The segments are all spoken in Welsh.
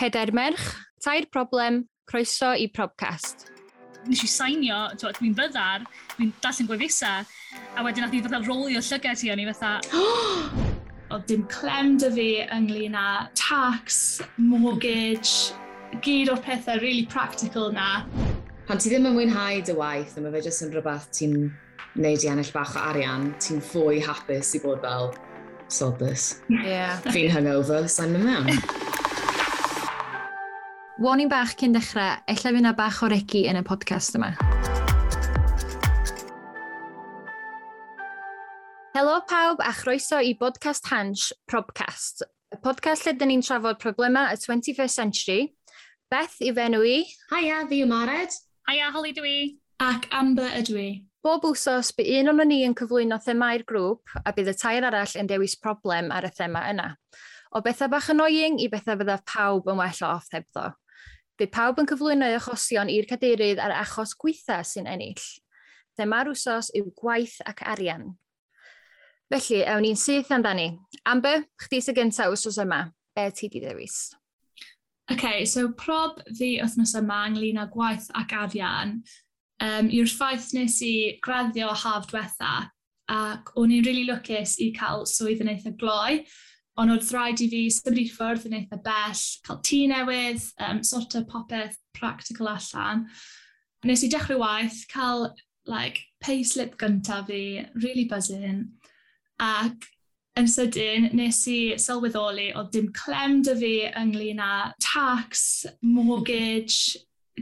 Peder merch, tair problem, croeso i Probcast. Nes i sainio, dwi'n byddar, dwi'n darllen gwefusau, a wedyn nath i fatha rolio llygau ti o'n i fatha... Oedd dim clem dy fi ynglyn â tax, mortgage, gyd o'r pethau really practical na. Pan ti ddim yn mwynhau dy waith, a mae fe jyst yn rhywbeth ti'n neud i ennill bach o arian, ti'n fwy hapus i bod fel, sod this. Yeah. Fi'n hungover, sa'n mynd mewn. Warning bach cyn dechrau, efallai fyna bach o regu yn y podcast yma. Helo pawb a chroeso i Bodcast Hansh, Probcast. Y podcast lle dyn ni'n trafod problemau y 21st century. Beth i fenw i. Haia, fi yw Mared. Haia, Holly dwi. Ac Amber ydw i. Bob wsos, bu un o'n ni yn cyflwyno themau'r grŵp a bydd y tair arall yn dewis problem ar y thema yna. O bethau bach annoying i bethau byddaf pawb yn well off hebddo. Bydd pawb yn cyflwyno achosion i'r cadeirydd ar achos gweitha sy'n ennill. Thema'r wsos yw gwaith ac arian. Felly, ewn ni'n syth amdani. Amber, chdi sy'n gyntaf wsos yma. Be ti di ddewis? OK, so prob fi wythnos yma ynglyn â gwaith ac arian um, yw'r ffaith nes i graddio haf diwetha ac o'n i'n really lwcus i cael swydd yn eitha gloi ond oedd rhaid i fi symud i ffwrdd yn eitha bell, cael tŷ newydd, um, sort of popeth practical allan. Nes i dechrau waith, cael like, payslip gyntaf fi, really buzzing, ac yn sydyn nes i sylweddoli oedd dim clem dy fi ynglyn â tax, mortgage,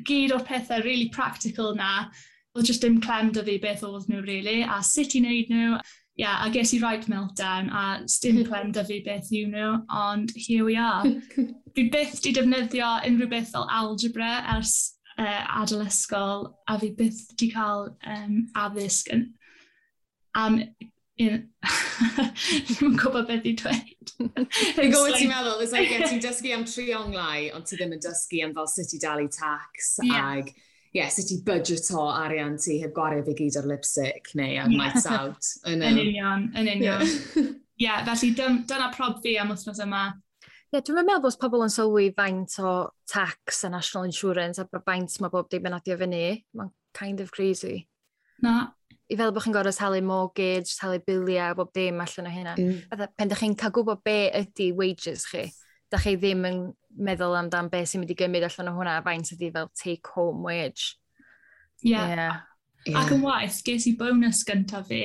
gyd o'r pethau really practical na, oedd just dim clem dy fi beth oedd nhw really, a sut i wneud nhw yeah, I guess you right meltdown a dim clem dy fi beth yw nhw, ond here we are. fi byth di defnyddio unrhyw beth fel algebra ers uh, adol ysgol a fi byth di cael um, addysg yn, am un... Dwi'n gwybod beth i dweud. Dwi'n gwybod ti'n meddwl, it's like, yeah, ti'n dysgu am trionglau, ond ti ddim yn dysgu am fel sut i dalu tax yeah. ag ie, yeah, sut i budgeto arian ti heb gwario fi gyd ar lipstick neu ar yeah. nights out. Yn union, yn union. Ie, yeah, felly dyn, dyna prob fi am wythnos yma. Ie, yeah, dwi'n meddwl bod pobl yn sylwi faint o tax a national insurance a faint mae bob dim yn adio fyny. Mae'n kind of crazy. Na. I fel bod chi'n gorau talu mortgage, talu biliau, bob dim allan o hynna. Mm. Pen ydych chi'n cael gwybod be ydy wages chi, da chi ddim yn meddwl amdan beth sy'n mynd i gymryd allan o hwnna, faint ydi fel take home wage. Ie. Yeah. yeah. Yeah. Ac yn waith, ges i bonus gyntaf fi,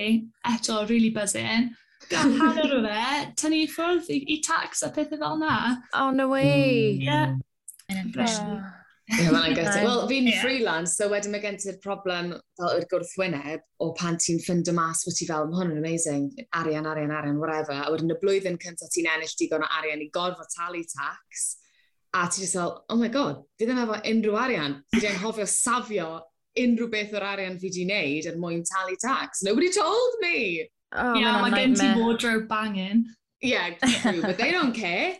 eto, really buzzing, gan hanner o fe, tynnu i ffwrdd i, i tax a pethau fel na. Oh, no way! Mm. Ie. Mm. Impression. Yeah. Ie, mae'n gyda. Wel, fi'n yeah. freelance, so wedyn mae gen ti'r problem fel yr gwrthwyneb o pan ti'n ffindio mas fod ti fel, mae hwn yn amazing, arian, arian, arian, whatever. A wedyn y blwyddyn cyntaf ti'n ennill digon o arian i gorfod talu tax A ti just fel, oh my god, fi ddim efo unrhyw arian. Fi ddim hofio safio unrhyw beth o'r arian fi di wneud er mwyn talu tax. Nobody told me! Oh, yeah, mae gen ti wardrobe banging. Yeah, true, but they don't care.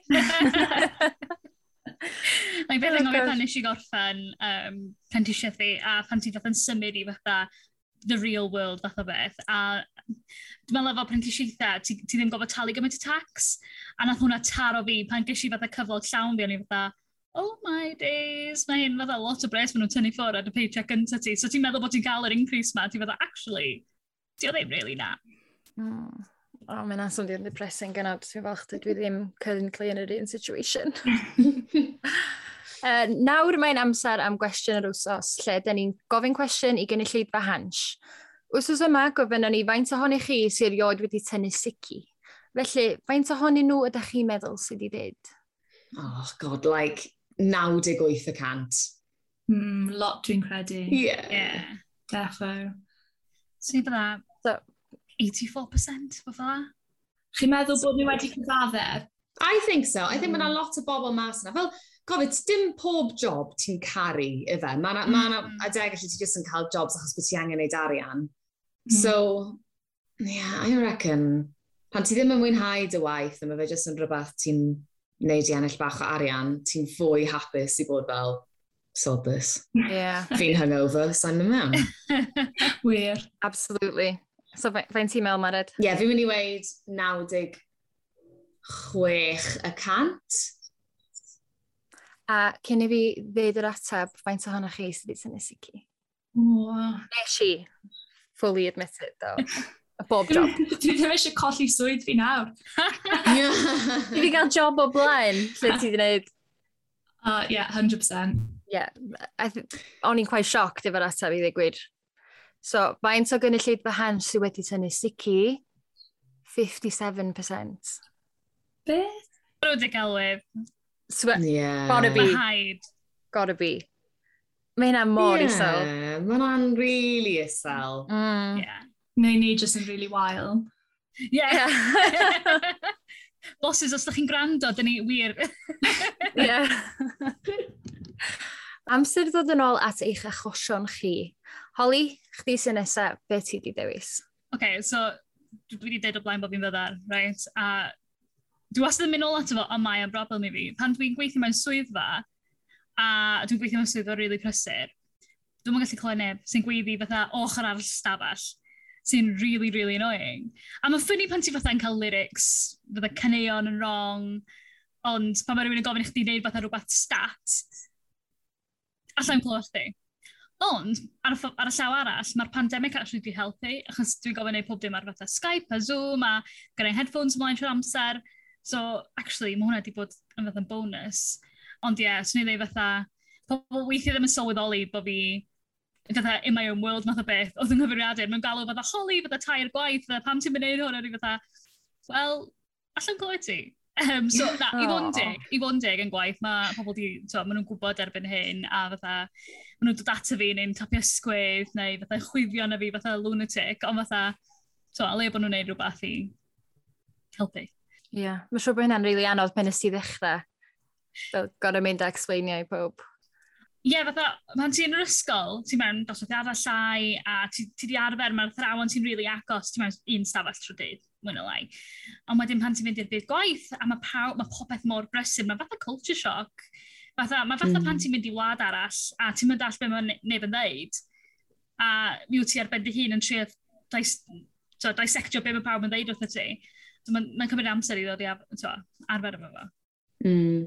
Mae'n beth yn gofio pan nes i gorffen um, pentisiau thi a pan ti fath yn symud i fatha the real world fath o beth. A dwi'n meddwl efo pan ti, ti ddim gofod talu gymaint o tax. A nath hwnna taro fi pan gysi fatha cyflog llawn fi, o'n i fatha, oh my days, mae hyn fatha lot o bres maen nhw'n tynnu ffwrdd ar y paycheck gyntaf ti. So ti'n meddwl bod ti'n cael yr increase ma, ti'n fatha, actually, ti o ddim really na. Mm. O, oh, mae'n aswn di'n depressing gynnod. Dwi'n falch dwi ddim currently yn yr un situation. Uh, nawr mae'n amser am gwestiwn yr wsos, lle dyn ni'n gofyn cwestiwn i gynulleidfa hans. Wsos yma gofynnon ni faint ohonych chi sy'n riod wedi tynnu sici. Felly, faint ohonyn nhw ydych chi'n meddwl sydd wedi dweud? Oh, god, like 98%. Mm, lot dwi'n credu. Yeah. Yeah, defo. Sydd yna, so, 84% fo fel Chi'n meddwl bod ni wedi cyfadde? I think so. I think mm. mae lot o bobl mas yna. Fel, gofyd, dim pob job ti'n caru ife. Mae yna ma, mm. ma adeg lle ti jyst yn cael jobs achos bod ti angen neud arian. Mm. So, yeah, I reckon, pan ti ddim yn mwynhau dy waith, a mae fe jyst yn rhywbeth ti'n neud i ennill bach o arian, ti'n fwy hapus i bod fel, sod this. Yeah. Fi'n hungover, so I'm yn mewn. Wir. Absolutely. So, fe'n ti'n meddwl, Mared? Ie, yeah, fi'n mynd i weid 96 y cant. A cyn i fi ddeud yr ateb, faint ohonoch chi sydd wedi tynnu sici? Wow. Nes i, fully admitted, though. bob job. dwi ddim eisiau colli swydd fi nawr. I fi gael job o blaen, lle ti wedi gwneud? Uh, yeah, 100%. Yeah, o'n i'n quite shocked efo'r ateb i ddigwyd. So, faint o gynulleid fy hen sydd wedi tynnu sici? 57%. Beth? Rwy'n di galwyd. So, yeah. Gotta be. Mahaid. Gotta be. Mae hynna mor yeah, isel. Mae hwnna'n really isel. Mm. Yeah. Neu ni just yn really wael. Yeah. yeah. Bosses, os ydych chi'n gwrando, dyn ni wir. yeah. Amser ddod yn ôl at eich achosion chi. Holly, chdi sy'n nesaf, beth ti di dewis? OK, so dwi wedi dweud o blaen bod fi'n fyddar, right? A dwi wastad yn mynd ôl ato fo, ond mae o'n broblem i fi. Pan dwi'n gweithio mewn swyddfa, a dwi'n gweithio mewn swyddfa rili really prysur, dwi'n gallu clywed neb sy'n gweiddi fatha ochr ar stafell sy'n really, really annoying. A mae'n ffynnu pan ti fatha'n cael lyrics, fatha caneuon yn wrong, ond pan mae rhywun yn gofyn i chdi wneud fatha rhywbeth stat, allai'n clywed chdi. Ond, ar, y, ar y llaw arall, mae'r pandemig actually wedi helpu, achos dwi'n gofyn neud pob dim ar fatha Skype a Zoom a gyda'i headphones ymlaen trwy'r amser, So, actually, mae hwnna wedi bod yn fath yn bonus. Ond ie, yeah, swn i ddweud fatha, pobl weithio ddim yn sylweddoli bod fi fatha in my own world math o beth, oedd yng nghyfeiriadau, mae'n galw fatha holi, fatha tair gwaith, fatha pam ti'n mynd hwn, o'n i fatha, wel, allan glywed ti. Um, ehm, so, na, i fod yn dig, i fod yn dig yn gwaith, mae pobl di, to, maen nhw'n gwybod erbyn hyn, a fatha, maen nhw'n dod ato fi neu'n tapio sgwydd, neu fatha chwifio na fi fatha lunatic, ond fatha, to, a le bod nhw'n neud rhywbeth i helpu. Ie, yeah. mae'n siŵr bod hynna'n rili really anodd pen ys i ddechrau. Fel gorau mynd a explainio i pob. Ie, yeah, fatha, pan ti'n yr ysgol, ti'n mewn dosbarthiadau llai, a ti, ti di arfer, mae'r thrawon ti'n rili really agos, ti'n mewn un stafell trwy dydd, mwyn o lai. Ond wedyn pan ti'n mynd i'r byd gwaith, a mae pawb, mae popeth mor brysur, mae fatha culture shock. Fatha, mae fatha mm. pan ti'n mynd i wlad arall, a ti'n mynd all be mae neb yn ddeud, a mi wyt ti ar ben dy hun yn trio dis, so, dissectio be mae pawb yn ddeud wrth y ti. So mae'n ma cymryd amser i ddod i ar, arfer efo fo. Mm.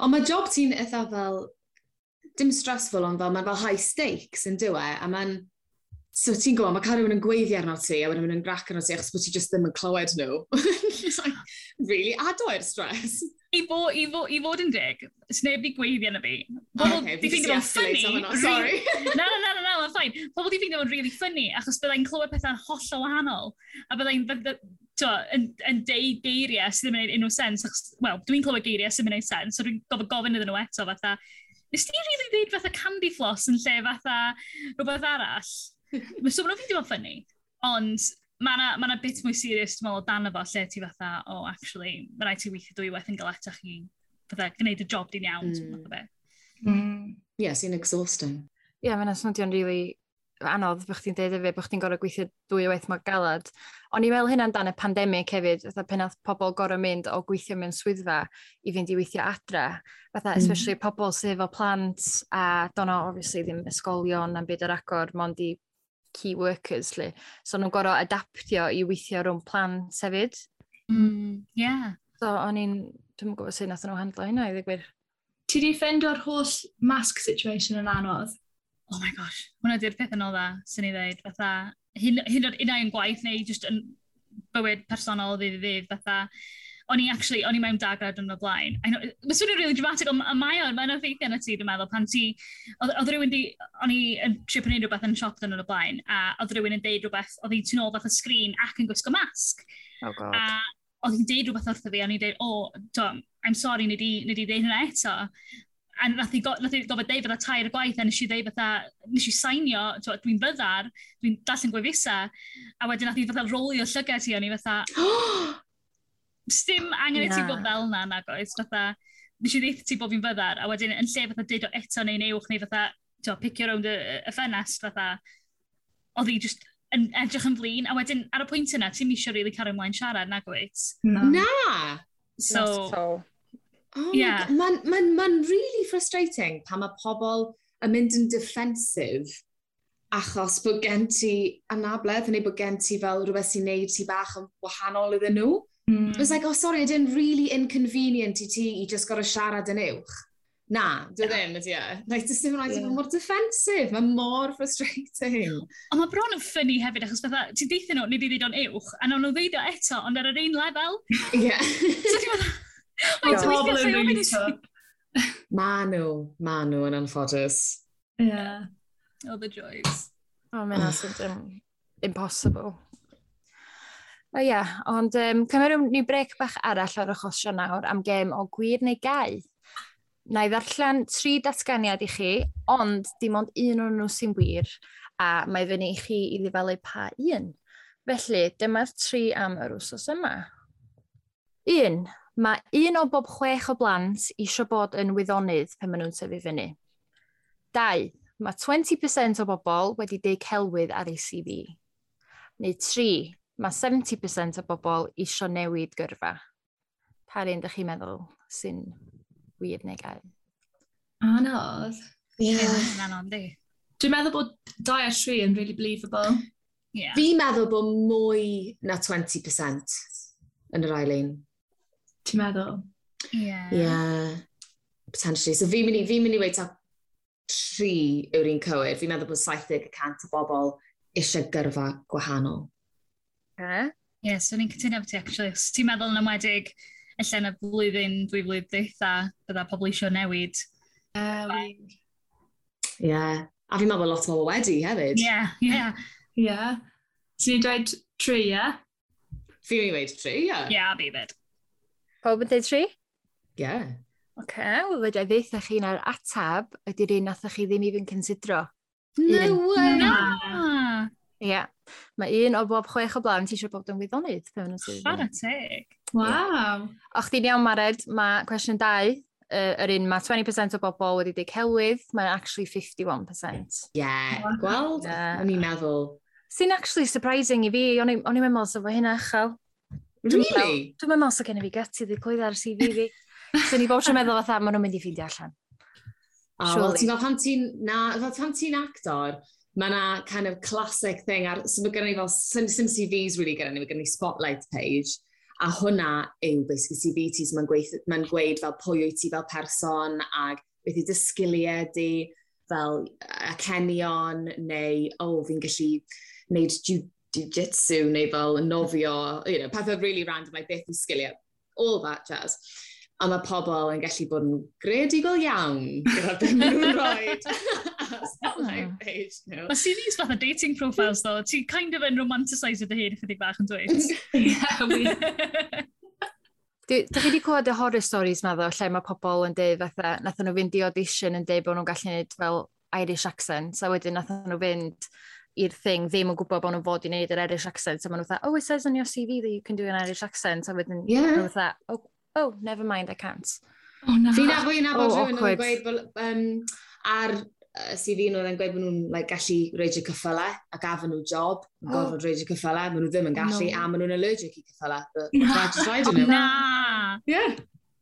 Ond mae job ti'n eitha fel, dim stressful ond fel, mae'n fel high stakes yn dywe, a mae'n, so ti'n gwybod, mae cael rhywun yn gweiddi arno ti, a wedyn yn grac arno ti, achos bod ti just ddim yn clywed nhw. like, really adoi'r stress. I, bo, i, fo, I fod yn dig, sneb di gweiddi yna fi. Pobl ah, okay, di ffeindio fo'n ffynnu. Sorry. na, na, na, na, na, mae'n ffain. Pobl di ffeindio fo'n really ffynnu, achos byddai'n clywed pethau'n hollol wahanol. A byddai'n yn, yn deud geiriau sydd ddim yn gwneud unrhyw sens. Wel, dwi'n clywed geiriau sydd ddim yn gwneud sens, so dwi'n gofyn gofyn iddyn nhw eto fatha, nes ti'n rili really dweud fatha candy floss yn lle fatha rhywbeth arall? Mae so, mae'n fideo fo'n ffynnu, ond mae yna ma, bit mwy serious dwi'n meddwl o dan efo lle ti fatha, oh, actually, mae rhaid ti weithio dwy weth yn galetach i fatha gwneud y job di'n iawn. Mm. Mm. Yes, yeah, exhausting. Ie, yeah, mae'n swnio'n really anodd bych ti'n deud efo, bych ti'n gorau gweithio dwy o waith mor galad. O'n i'n meddwl hynna'n dan y pandemig hefyd, fatha pen oedd pobl gorau mynd o gweithio mewn swyddfa i fynd i weithio adre. Fatha, mm. especially pobl sydd efo plant a dono, obviously, ddim ysgolion am byd yr agor, mond i key workers, lle. So nhw'n gorau adaptio i weithio rhwng plant hefyd. Mm, yeah. So o'n i'n, dwi'n gwybod sy'n nath nhw handlo hynna i ddigwydd. Ti di ffendio'r holl mask situation yn anodd? oh my gosh, hwnna di'r peth yn o dda, sy'n ei ddweud, fatha, hyn, hyn o'r unau yn gwaith neu just yn bywyd personol ddydd i ddydd, fatha, o'n i actually, o'n i mewn dagrad yn y blaen. I know, mae'n swnio'n really dramatic, ond mae o'n, mae'n effeithio yna ti, dwi'n meddwl, pan ti, oedd rhywun di, o'n i yn trio prynu rhywbeth yn siop yn y blaen, a oedd rhywun yn deud rhywbeth, oedd hi'n tynol fath o sgrin ac yn gwisgo masg. Oh god. A oedd hi'n deud rhywbeth wrtho fi, o'n i'n deud, oh, Tom, I'm sorry, nid i, nid i deud hynna eto a nath i, go, nath i gofod deud fatha tair y gwaith, a nes i ddeud fatha, nes i sainio, dwi'n fyddar, dwi'n darllen gwefusa, a wedyn nath i fatha rolio llygau ti, o'n i fatha, stym angen i ti bod fel na, nag oes, fatha, nes i ddeud ti bod fi'n fyddar, a wedyn yn lle fatha deud o eto neu'n ewch neu fatha, to, picio rownd y, y ffenest, fatha, oedd hi just yn edrych yn flin, a wedyn ar y pwynt yna, ti'n misio rili really cario ymlaen siarad, nag oes? Na. na! So, Oh, yeah. Mae'n ma, ma, really frustrating pan mae pobl yn mynd yn defensif achos bod gen ti anabledd neu bod gen ti fel rhywbeth sy'n neud ti bach yn wahanol iddyn nhw. Mm. It was like, oh sorry, I didn't really inconvenient i ti i just gorau siarad yn uwch. Na, dwi ddim, ydy e. Like, dys yn rhaid i fod mor defensif, mae mor frustrating. Ond mae bron yn ffynnu hefyd, achos bydda, ti deithio nhw, nid i ddweud o'n uwch, a nawn nhw ddeud o eto, ond ar yr un lefel. Ie. Yeah. so, Pobl yn reito. Ma nhw, ma nhw yn anffodus. Ie. Yeah. Oh, the joys. O, mae'n asod um, impossible. O oh, ie, ond um, cymeru ni brec bach arall o'r achosio nawr am gem o gwir neu gau. Na i ddarllen tri datganiad i chi, ond dim ond un o'n nhw sy'n wir, a mae fyny i chi i ddifalu pa un. Felly, dyma'r tri am yr wsos yma. Un, Mae un o bob chwech o blant eisiau bod yn wyddonydd pan maen nhw'n tyfu fyny. Dau, Mae 20% o bobl wedi deud celwydd ar ei CV. Neu 3. Mae 70% o bobl eisiau newid gyrfa. Pa un ydych chi'n meddwl sy'n wir neu gael? Anodd. Ie. Yeah. Anodd, di. Dwi'n meddwl bod 2 a 3 yn really believable. Yeah. Fi'n meddwl bod mwy na 20% yn yr ailein ti'n meddwl? Ie. Yeah. Potentially. So fi'n mynd i, fi mynd i weid tri yw'r un cywir. Fi'n meddwl bod 70% o bobl eisiau gyrfa gwahanol. Okay. Yeah. Ie, so ni'n cytuno beth actually. Os ti'n meddwl yn ymwedig, allan y blwyddyn, dwy flwyddyn ddeitha, bydda pobl eisiau newid. Ie. Um, yeah. A fi'n meddwl lot o bobl wedi hefyd. Ie, ie. Yeah. So ni'n dweud tri, ie? Yeah? Fi'n mynd i weid tri, ie? Ie, a fi byd. Pob yn dweud tri? Ie. Yeah. OK, wel fydda i ddeitha chi na'r atab ydy'r un nath chi ddim even considro. No way! Na! Ie. Yeah. Mae un o bob chwech o blaen, ti'n siŵr bod yn wyddonydd? Fanatig. Waw! O'ch ti'n iawn, Mared, mae cwestiwn 2, uh, yr un mae 20% o bobl wedi dweud celwydd, mae'n actually 51%. Ie, yeah. gweld? Wow. O'n i'n meddwl. Sy'n actually surprising i fi, o'n i'n meddwl sef o hynna achal. Really? Dwi'n meddwl os gen i fi gyty ddi clwydd ar CV fi. so ni bod sy'n meddwl fatha, maen nhw'n mynd i ffeindio allan. Oh, well, ti'n fel pan ti'n, na, fel pan ti'n actor, mae na kind of classic thing, ar, so mae gen i fel, sim, sim CVs really gyda ni, mae gen i spotlight page, a hwnna yw basically CV ti, so mae'n gweud, ma gweud fel pwy wyt ti fel person, ag beth i dysgiliau di, fel acenion, neu, o, oh, fi'n gallu gwneud jiu-jitsu neu fel nofio, you know, pethau really random, like beth i sgiliau, all that jazz. A mae pobl yn gallu bod yn greadigol iawn gyda beth nhw'n rhoi. Mae CVs fath o dating profiles ddo, ti'n kind of yn romanticise dy hun ychydig bach yn dweud. Dwi, chi wedi clywed y horror stories ma lle mae pobl yn dweud fatha, nath nhw fynd i audition yn dweud bod nhw'n gallu gwneud fel Irish accent, a wedyn nath nhw fynd i'r thing ddim yn gwybod bod nhw'n fod i wneud yr Irish accent. A maen nhw'n oh, it says on your CV that you can do an Irish accent. A wedyn yeah. maen nhw'n oh, oh, never mind, I can't. Oh, na. Fi'n nabod i'n nabod oh, rhywun yn gweud, well, um, ar uh, CV nhw yn gweud bod nhw'n like, gallu reidio cyffylau a gafon nhw job, yn Oh. gorfod reidio cyffylau, maen nhw ddim yn oh, gallu, no. a maen nhw'n allergic i cyffylau, but they're just reidio oh, nhw. Na! Yeah.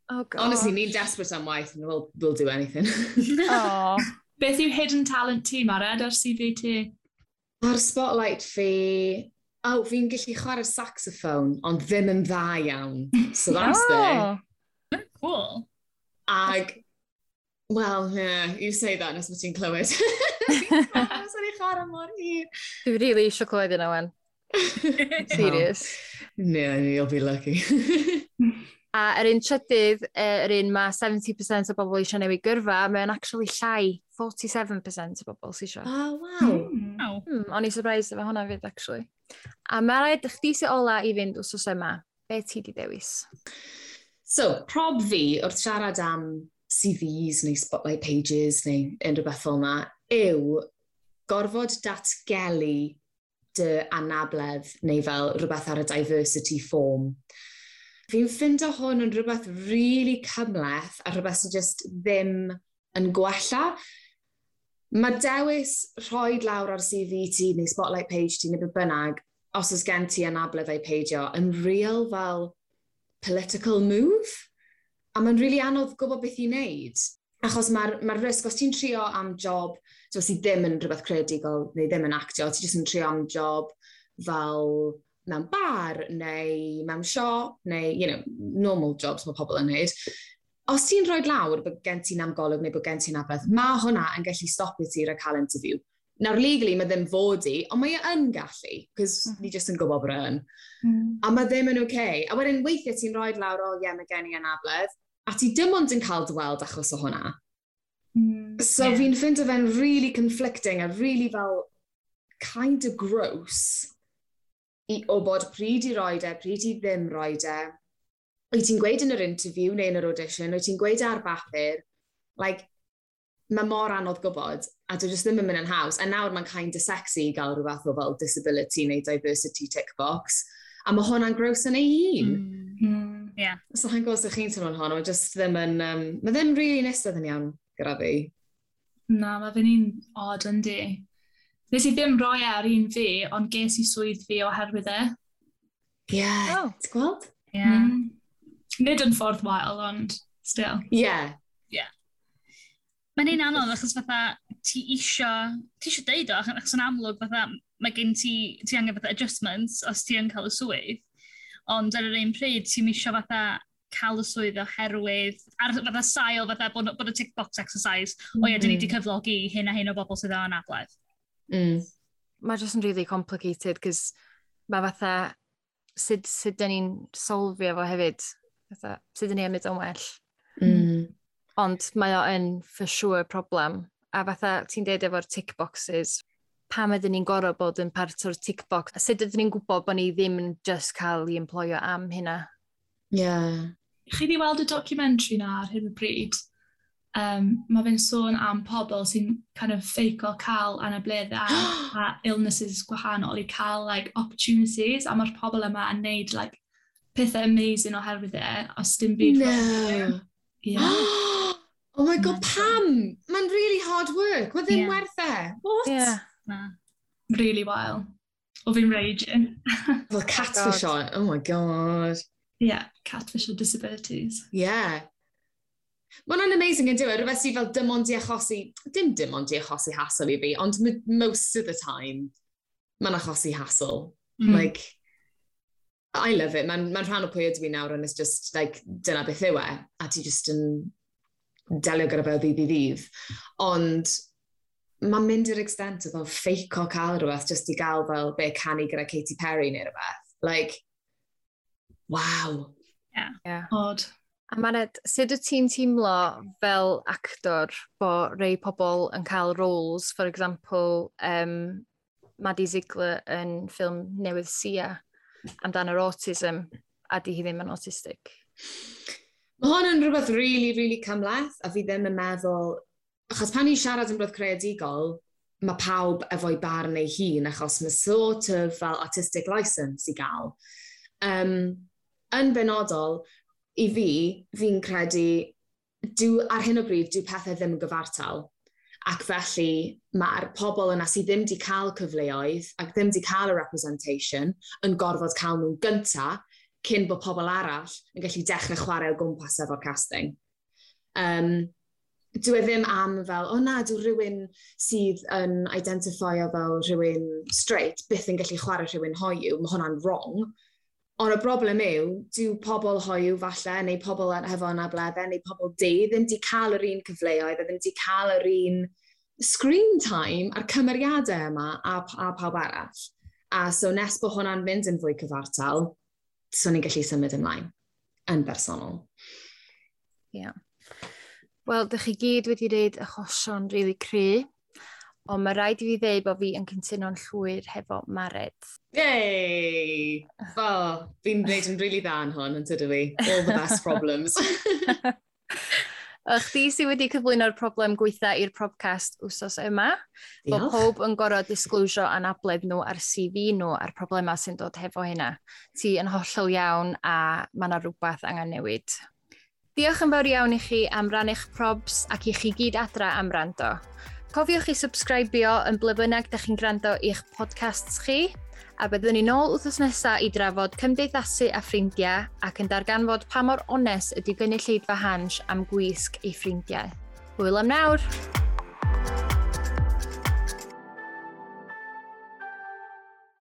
Oh, God. Honestly, ni'n desperate am waith, and we'll, we'll do anything. oh. Beth yw hidden talent ti, Mared, ar CV ti? Ar spotlight fi... O, oh, fi'n gallu chwarae saxophone, ond ddim yn dda iawn. So that's oh. oh. Cool. Ag, well, yeah, you say that nes bod ti'n clywed. Sa'n i chwarae mor hir. Dwi really eisiau clywed yna, wen. Serious. Ne, no, you'll be lucky. a yr un trydydd, yr un mae 70% o bobl eisiau newid gyrfa, mae'n actually llai 47% o bobl sy'n siarad. Oh, wow. Mm. Wow. Mm, o'n i surprised efo hwnna fyd, actually. A mae'n rhaid chdi sy'n ola i fynd wsos yma. Be ti di dewis? So, prob fi wrth siarad am CVs neu spotlight pages neu unrhyw beth fel yna yw gorfod datgelu dy anabledd neu fel rhywbeth ar y diversity form. Fi'n ffindo hwn yn rhywbeth really cymleth a rhywbeth sy'n just ddim yn gwella. Mae dewis rhoi lawr ar CV ti neu spotlight page ti neu beth bynnag, os oes gen ti anabledd ei peidio, yn real fel political move. A mae'n rili really anodd gwybod beth i wneud. Achos mae'r ma risg, os ti'n trio am job, so os ti ddim yn rhywbeth credigol neu ddim yn actio, ti jyst yn trio am job fel mewn bar neu mewn siop neu, you know, normal jobs mae pobl yn wneud os ti'n rhoi lawr bod gen ti'n amgolwg neu bod gen ti'n abreth, mae hwnna yn gallu stopio ti ar cael interview. Nawr, legally, mae ddim fod i, ond mae e yn gallu, cos mm. Mm-hmm. ni jyst yn gwybod bod e yn. Mm. A mae ddim yn oce. Okay. A wedyn weithiau ti'n rhoi lawr, o oh, ie, yeah, mae gen i anabledd, a ti dim ond yn cael dyweld achos o hwnna. Mm. So yeah. fi'n ffind o fe'n really conflicting a really fel kind of gross i o bod pryd i roed e, pryd i ddim roed e, wyt ti'n gweud yn yr interview neu yn yr audition, wyt ti'n gweud ar bapur, like, mae mor anodd gwybod, a dwi jyst ddim yn mynd yn haws. A nawr mae'n kind of sexy i gael rhywbeth o fel disability neu diversity tick box. A mae hwnna'n groes yn ei hun. Mm, mm, yeah. So hyn gwrs ych chi'n teimlo'n hon, mae jyst ddim yn... Um, mae ddim rili really nesaf yn iawn gyda fi. Na, mae fe'n un odd yn di. Nes i ddim roi e ar un fi, ond ges i swydd fi oherwydd e. Ie, yeah. oh. ti'n gweld? Ie. Yeah. Mm. Nid yn ffordd wael, ond still. Ie. Yeah. Yeah. Mae'n ein anodd achos fatha ti isio, ti isio deud o, achos yn amlwg fatha mae gen ti, ti angen fatha adjustments os ti yn cael y swydd, ond ar yr un pryd ti'n isio fatha cael y swydd oherwydd, ar fatha sail fatha bod, bod y tick box exercise, mm. o ie, dyn ni mm-hmm. wedi cyflogi hyn a hyn o bobl sydd o'n abledd. Mm. Mae jyst yn really complicated, cys mae fatha sut, sut da ni'n solfio fo hefyd fatha, sydd yn ei ymwneud o'n well. Mm. Ond mae o yn for sure problem. A fatha, ti'n deud efo'r tick boxes, pam ydyn ni'n gorau bod yn part o'r tick box? A sut ydyn ni'n gwybod bod ni ddim yn just cael ei emploio am hynna? Ie. Yeah. Chi wedi weld y documentary na ar hyn o bryd? Um, mae fe'n sôn am pobl sy'n kind of ffeico cael anableddau a illnesses gwahanol i cael like, opportunities a mae'r pobl yma yn neud like, pethau amazing oherwydd e, os dim byd. No. Yeah. oh my god, pam? Mae'n really hard work. Mae ddim yeah. werth e. What? Yeah. Nah. Really wild. O fi'n raging. Fel catfish oh on. Oh my god. Yeah, catfish on disabilities. Yeah. Mae hwnna'n amazing yn diwedd, rhywbeth sydd fel dim ond i achosi, dim dim ond i achosi hassle i fi, ond most of the time, mae'n achosi hassle. Mm. Like, I love it. Mae'n ma rhan o pwy ydw i nawr, and it's just, like, dyna beth yw e. A ti just yn delio gyda fel ddydd i ddydd. Ond mae'n mynd i'r extent o fel ffeico cael rhywbeth just i gael fel be canu gyda Katy Perry neu rhywbeth. Like, wow. Yeah. yeah. Odd. A Mared, sut y ti'n teimlo fel actor bod rei pobl yn cael roles, for example, um, Maddie Ziegler yn ffilm Newydd Sia, amdan yr autism a di hi ddim yn autistic? Mae hwn yn rhywbeth really, really cymleth a fi ddim yn meddwl... Achos pan ni'n siarad yn roedd creadigol, mae pawb efo'i barn ei hun achos mae sort of fel artistic license i gael. Um, yn benodol, i fi, fi'n credu, dw, ar hyn o bryd, dyw pethau ddim yn gyfartal. Ac felly mae'r pobl yna sydd ddim wedi cael cyfleoedd ac ddim wedi cael y representation yn gorfod cael nhw'n gyntaf cyn bod pobl arall yn gallu dechrau chwarae o gwmpas efo'r casting. Um, dwi e ddim am fel, o na, dwi rhywun sydd yn identifio fel rhywun straight, byth yn gallu chwarae rhywun hoiw, mae hwnna'n wrong. Ond y broblem yw, dyw pobl hoiw falle, neu pobl hefo anabledde, neu pobl di, ddim di cael yr un cyfleoedd, ddim di cael yr un screen time a'r cymeriadau yma a, a pawb arall. A so nes bod hwnna'n mynd yn fwy cyfartal, so ni'n gallu symud ymlaen yn bersonol. Ie. Yeah. Wel, dych chi gyd wedi dweud achosion rili really cry Ond mae rhaid i fi ddeud bod fi yn cyntuno'n llwyr hefo Mared. Yey! Oh, fi'n gwneud yn rili really dda yn hwn, yn tydw i. All the best problems. Ych di sydd wedi cyflwyno'r problem gweitha i'r podcast wsos yma. Bod pob yn gorfod disglwysio anabledd nhw ar CV nhw a'r problemau sy'n dod hefo hynna. Ti yn hollol iawn a mae yna rhywbeth angen newid. Diolch yn fawr iawn i chi am rannu'ch probs ac i chi gyd adra am rando. Cofiwch i subscribio yn ble bynnag ydych chi'n gwrando i'ch podcasts chi, a byddwn ni nôl wythnos nesaf i drafod cymdeithasu a ffrindiau ac yn darganfod pa mor ones ydy gynulleidfa hans am gwisg ei ffrindiau. Hwyl am nawr!